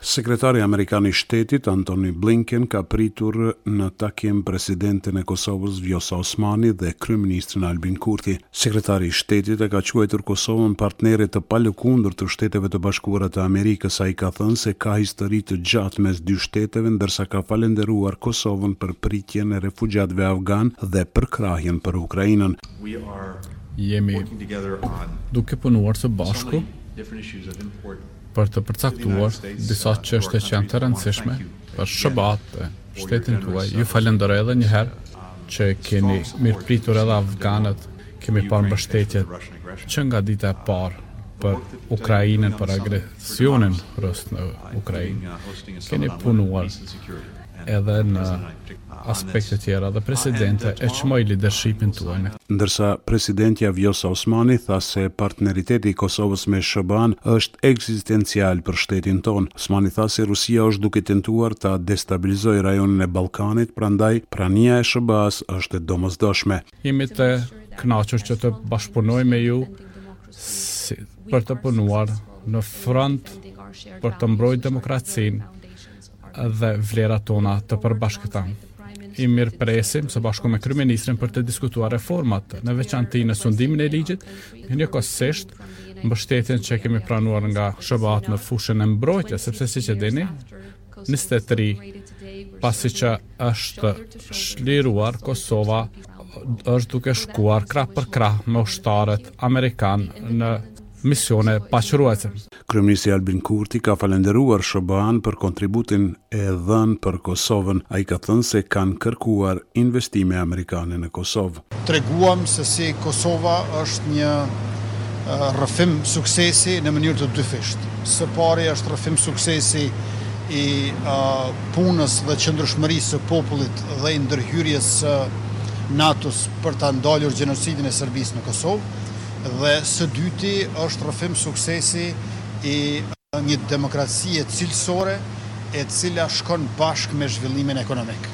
Sekretari amerikan i Shtetit, Antony Blinken, ka pritur në takim Presidentin e Kosovës, Vjosa Osmani dhe kryeministrin Albin Kurti. Sekretari i Shtetit e ka quajtur Kosovën partnere të palëkundur të Shteteve të Bashkuara të Amerikës. Ai ka thënë se ka histori të gjatë mes dy shteteve, ndërsa ka falënderuar Kosovën për pritjen e refugjatëve afganë dhe përkrahjen për Ukrainën. Jemi duke punuar së bashku për të përcaktuar disa çështje që janë të rëndësishme për SHBA-të dhe shtetin tuaj. Ju falenderoj edhe një herë që keni mirëpritur edhe afganët, kemi parë mbështetje që nga dita e parë për Ukrainën, për agresionin rus në Ukrainë. Keni punuar edhe në aspekte tjera dhe Presidente e çmoj lidershipin tuaj. Ndërsa, Presidentja Vjosa Osmani tha se partneriteti i Kosovës me SHBA-në është ekzistencial për shtetin tonë. Osmani tha se Rusia është duke tentuar ta destabilizojë rajonin e Ballkanit, prandaj prania e SHBA-së është e domosdoshme. Jemi të kënaqur që të bashkëpunojmë me ju si për të punuar në front për të mbrojtur demokracinë, dhe vlerat tona të përbashkëta. I mirëpresim së bashku me kryministrin për të diskutuar reformat, në veçanti në sundimin e ligjit, një njëkohësisht, mbështetjen që kemi pranuar nga SHBA-të në fushën e mbrojtjes, sepse siç e dini, 23, pasi që është çliruar Kosova, është duke shkuar krah për krah me ushtarët amerikanë në misione paqëruajtëse. Kryeministri Albin Kurti ka falënderuar SHBA-në për kontributin e dhënë për Kosovën. Ai ka thënë se kanë kërkuar investime amerikane në Kosovë. Treguam se si Kosova është një rrëfim suksesi në mënyrë të dyfishtë. Së pari është rrëfim suksesi i punës dhe qëndrueshmërisë së popullit dhe i ndërhyrjes së NATO-s për ta ndalur gjenocidin e Serbisë në Kosovë. Dhe së dyti është rrëfim suksesi i një demokracie cilësore e cila shkon bashkë me zhvillimin ekonomik.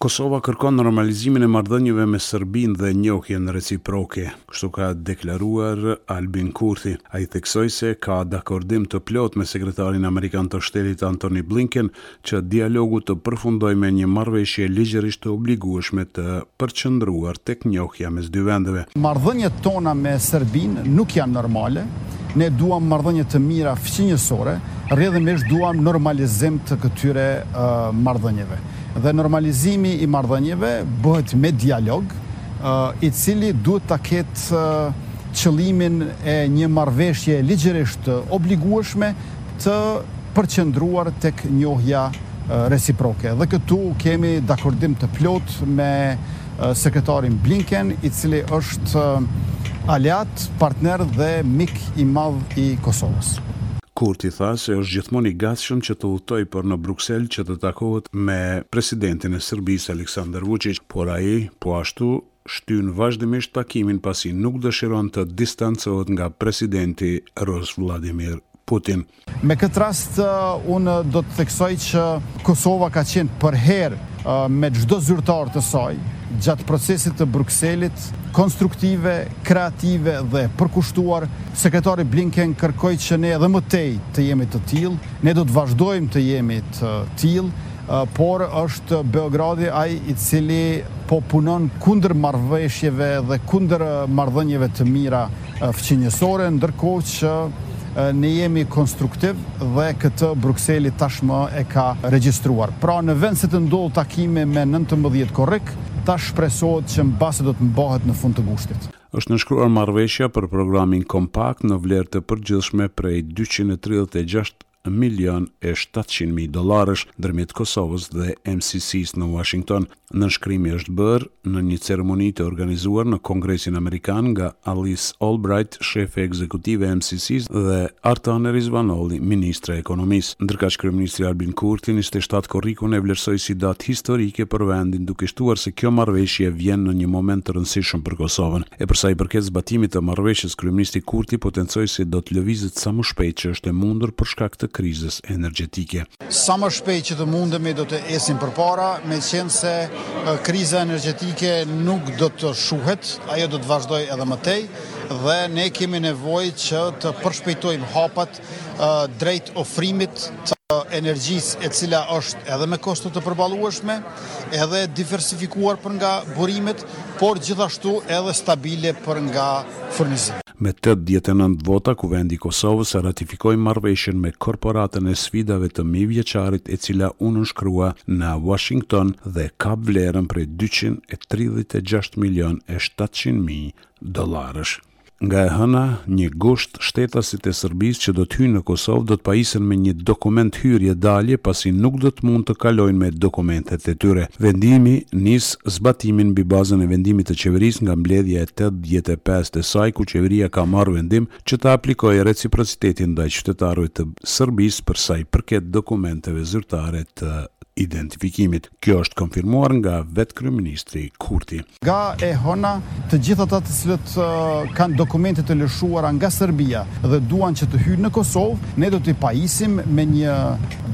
Kosova kërkon normalizimin e marrëdhënieve me Serbinë dhe njohjen reciproke, kështu ka deklaruar Albin Kurti. Ai theksoi se ka dakordim të plotë me Sekretarin Amerikan të Shtetit Antony Blinken që dialogu të përfundojë me një marrëveshje ligjërisht të obligueshme të përqendruar tek njohja mes dy vendeve. Marrëdhëniet tona me Serbinë nuk janë normale. Ne duam marrëdhënie të mira fqinjësore, rrjedhimisht duam normalizim të këtyre marrëdhënieve. Dhe normalizimi i marrëdhënieve bëhet me dialog, i cili duhet ta ketë qëllimin e një marrëveshje ligjërisht të obligueshme të përqendruar tek njohja reciproke dhe këtu kemi dakordim të plotë me Sekretarin Blinken, i cili është aleat, partner dhe mik i madh i Kosovës. Kurti tha se është gjithmonë i gatshëm që të udhëtojë për në Bruksel që të takohet me Presidentin e Serbisë, Aleksandar Vuçiq, por ai po ashtu shtyn vazhdimisht takimin pasi nuk dëshiron të distancohet nga presidenti rus Vladimir Putin. Me këtë rast unë do të theksoj që Kosova ka qenë përherë me çdo zyrtar të saj gjatë procesit të Brukselit, konstruktive, kreative dhe e përkushtuar. Sekretari Blinken kërkoi që ne edhe më tej të jemi të tillë, ne do të vazhdojmë të jemi të tillë Por është Beogradi ai i cili po punon kundër marrëveshjeve dhe kundër marrëdhënieve të mira fqinjësore, ndërkohë që ne jemi konstruktiv dhe këtë Brukseli tashmë e ka regjistruar. Pra në vend se të ndodhë takimi me nëntëmbëdhjetë korrik, tash shpresohet që mbase do të mbahet në fund të gushtit. Është nënshkruar marrëveshja për programin kompakt në vlerë të përgjithshme prej dyqind e tridhjetë e gjashtë milion e shtatëqind mijë dollarësh ndërmjet Kosovës dhe MCC-së në Uashington. Nënshkrimi është bërë në një ceremoni të organizuar në Kongresin Amerikan nga Alice Albright, shefe ekzekutive e MCC-së dhe Artane Rizvanolli, ministre e Ekonomisë. Ndërkaq kryeministri Albin Kurti njëzet e shtatë korrikun e vlerësoi si datë historike për vendin duke shtuar se kjo marrëveshje vjen në një moment të rëndësishëm për Kosovën. E për sa i përket zbatimit të marrëveshjes kryeministri Kurti potencoi se do të lëvizet sa më shpejt që është e mundur për shkak të krizës energjetike. Sa më shpejt që të mundemi do të ecim përpara, meqenëse kriza energjetike nuk do të shuhet, ajo do të vazhdojë edhe më tej dhe ne kemi nevojë që të përshpejtojmë hapat drejt ofrimit të energjisë e cila është edhe me kosto të përballueshme, edhe diversifikuar për nga burimet, por gjithashtu edhe stabile për nga furnizimi. Me tetëdhjetë e nëntë vota, Kuvendi i Kosovës ratifikoi marrëveshjen me Korporatën e Sfidave të Mijëvjeçarit e cila u nënshkrua në Uashington dhe kap vlerën prej dyqind e tridhjetë e gjashtë milionë e shtatëqind mijë dollarësh. Nga e hëna, një gusht, shtetasit e Serbisë që do të hyjnë në Kosovë do të pajisen me një dokument hyrje-dalje pasi nuk do të mund të kalojnë me dokumentet e tyre. Vendimi nis zbatimin mbi bazën e vendimit të qeverisë nga mbledhja e tetëdhjetë e pestë të saj ku qeveria ka marrë vendim që të aplikojë reciprocitetin ndaj qytetarëve të Serbisë përsa i përket dokumenteve zyrtare të identifikimit. Kjo është konfirmuar nga vetë kryeministri Kurti. Nga e hona, të gjithë ata të cilët kanë dokumente të lëshuara nga Serbia dhe duan që të hyjnë në Kosovë, ne do t'i pajisim me një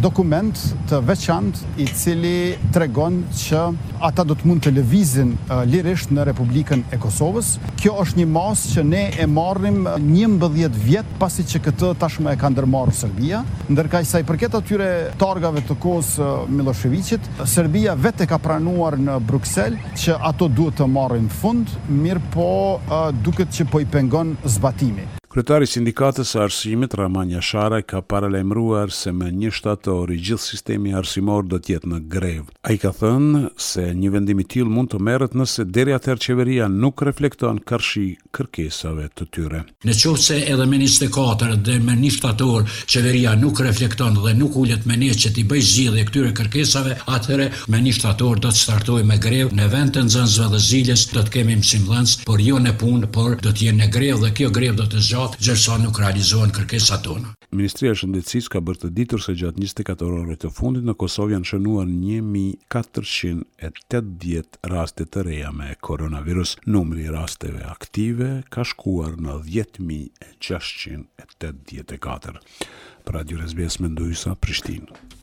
dokument të veçantë i cili tregon që ata do të mund të lëvizin lirisht në Republikën e Kosovës. Kjo është një masë që ne e marrim njëmbëdhjetë vjet pasi që këtë tashmë e ka ndërmarrë Serbia, ndërkaq sa i përket atyre targave të kohës së Millosheviqit, Serbia vetë e ka pranuar në Bruksel që ato duhet të marrin fund, mirëpo duket që po i pengon zbatimi. Kryetari i Sindikatës së Arsimit, Rrahman Jasharaj, ka paralajmëruar se më një shtator i gjithë sistemi arsimor do të jetë në grevë. Ai ka thënë se një vendim i tillë mund të merret nëse deri atëherë qeveria nuk reflekton karshi kërkesave të tyre. Në qoftë se edhe me njëzet e katër dhe me një shtator qeveria nuk reflekton dhe nuk ulet me ne që t'i bëjë zgjidhje këtyre kërkesave, atëherë me një shtator do të startojmë me grevë, në vend të nxënësve dhe ziles do të kemi mësimdhënës, por jo në punë, por do të jenë në grevë dhe kjo grevë do të zgjatë gjersa nuk realizohen kërkesat tona. Ministria e Shëndetësisë ka bërë të ditur se gjatë njëzet e katër orëve të fundit në Kosovë janë shënuar një mijë katërqind e tetëdhjetë raste të reja me koronavirus, numri i rasteve aktive ka shkuar në dhjetë mijë e gjashtëqind e tetëdhjetë e katër. Për Radio SBS Mendoza, Prishtinë.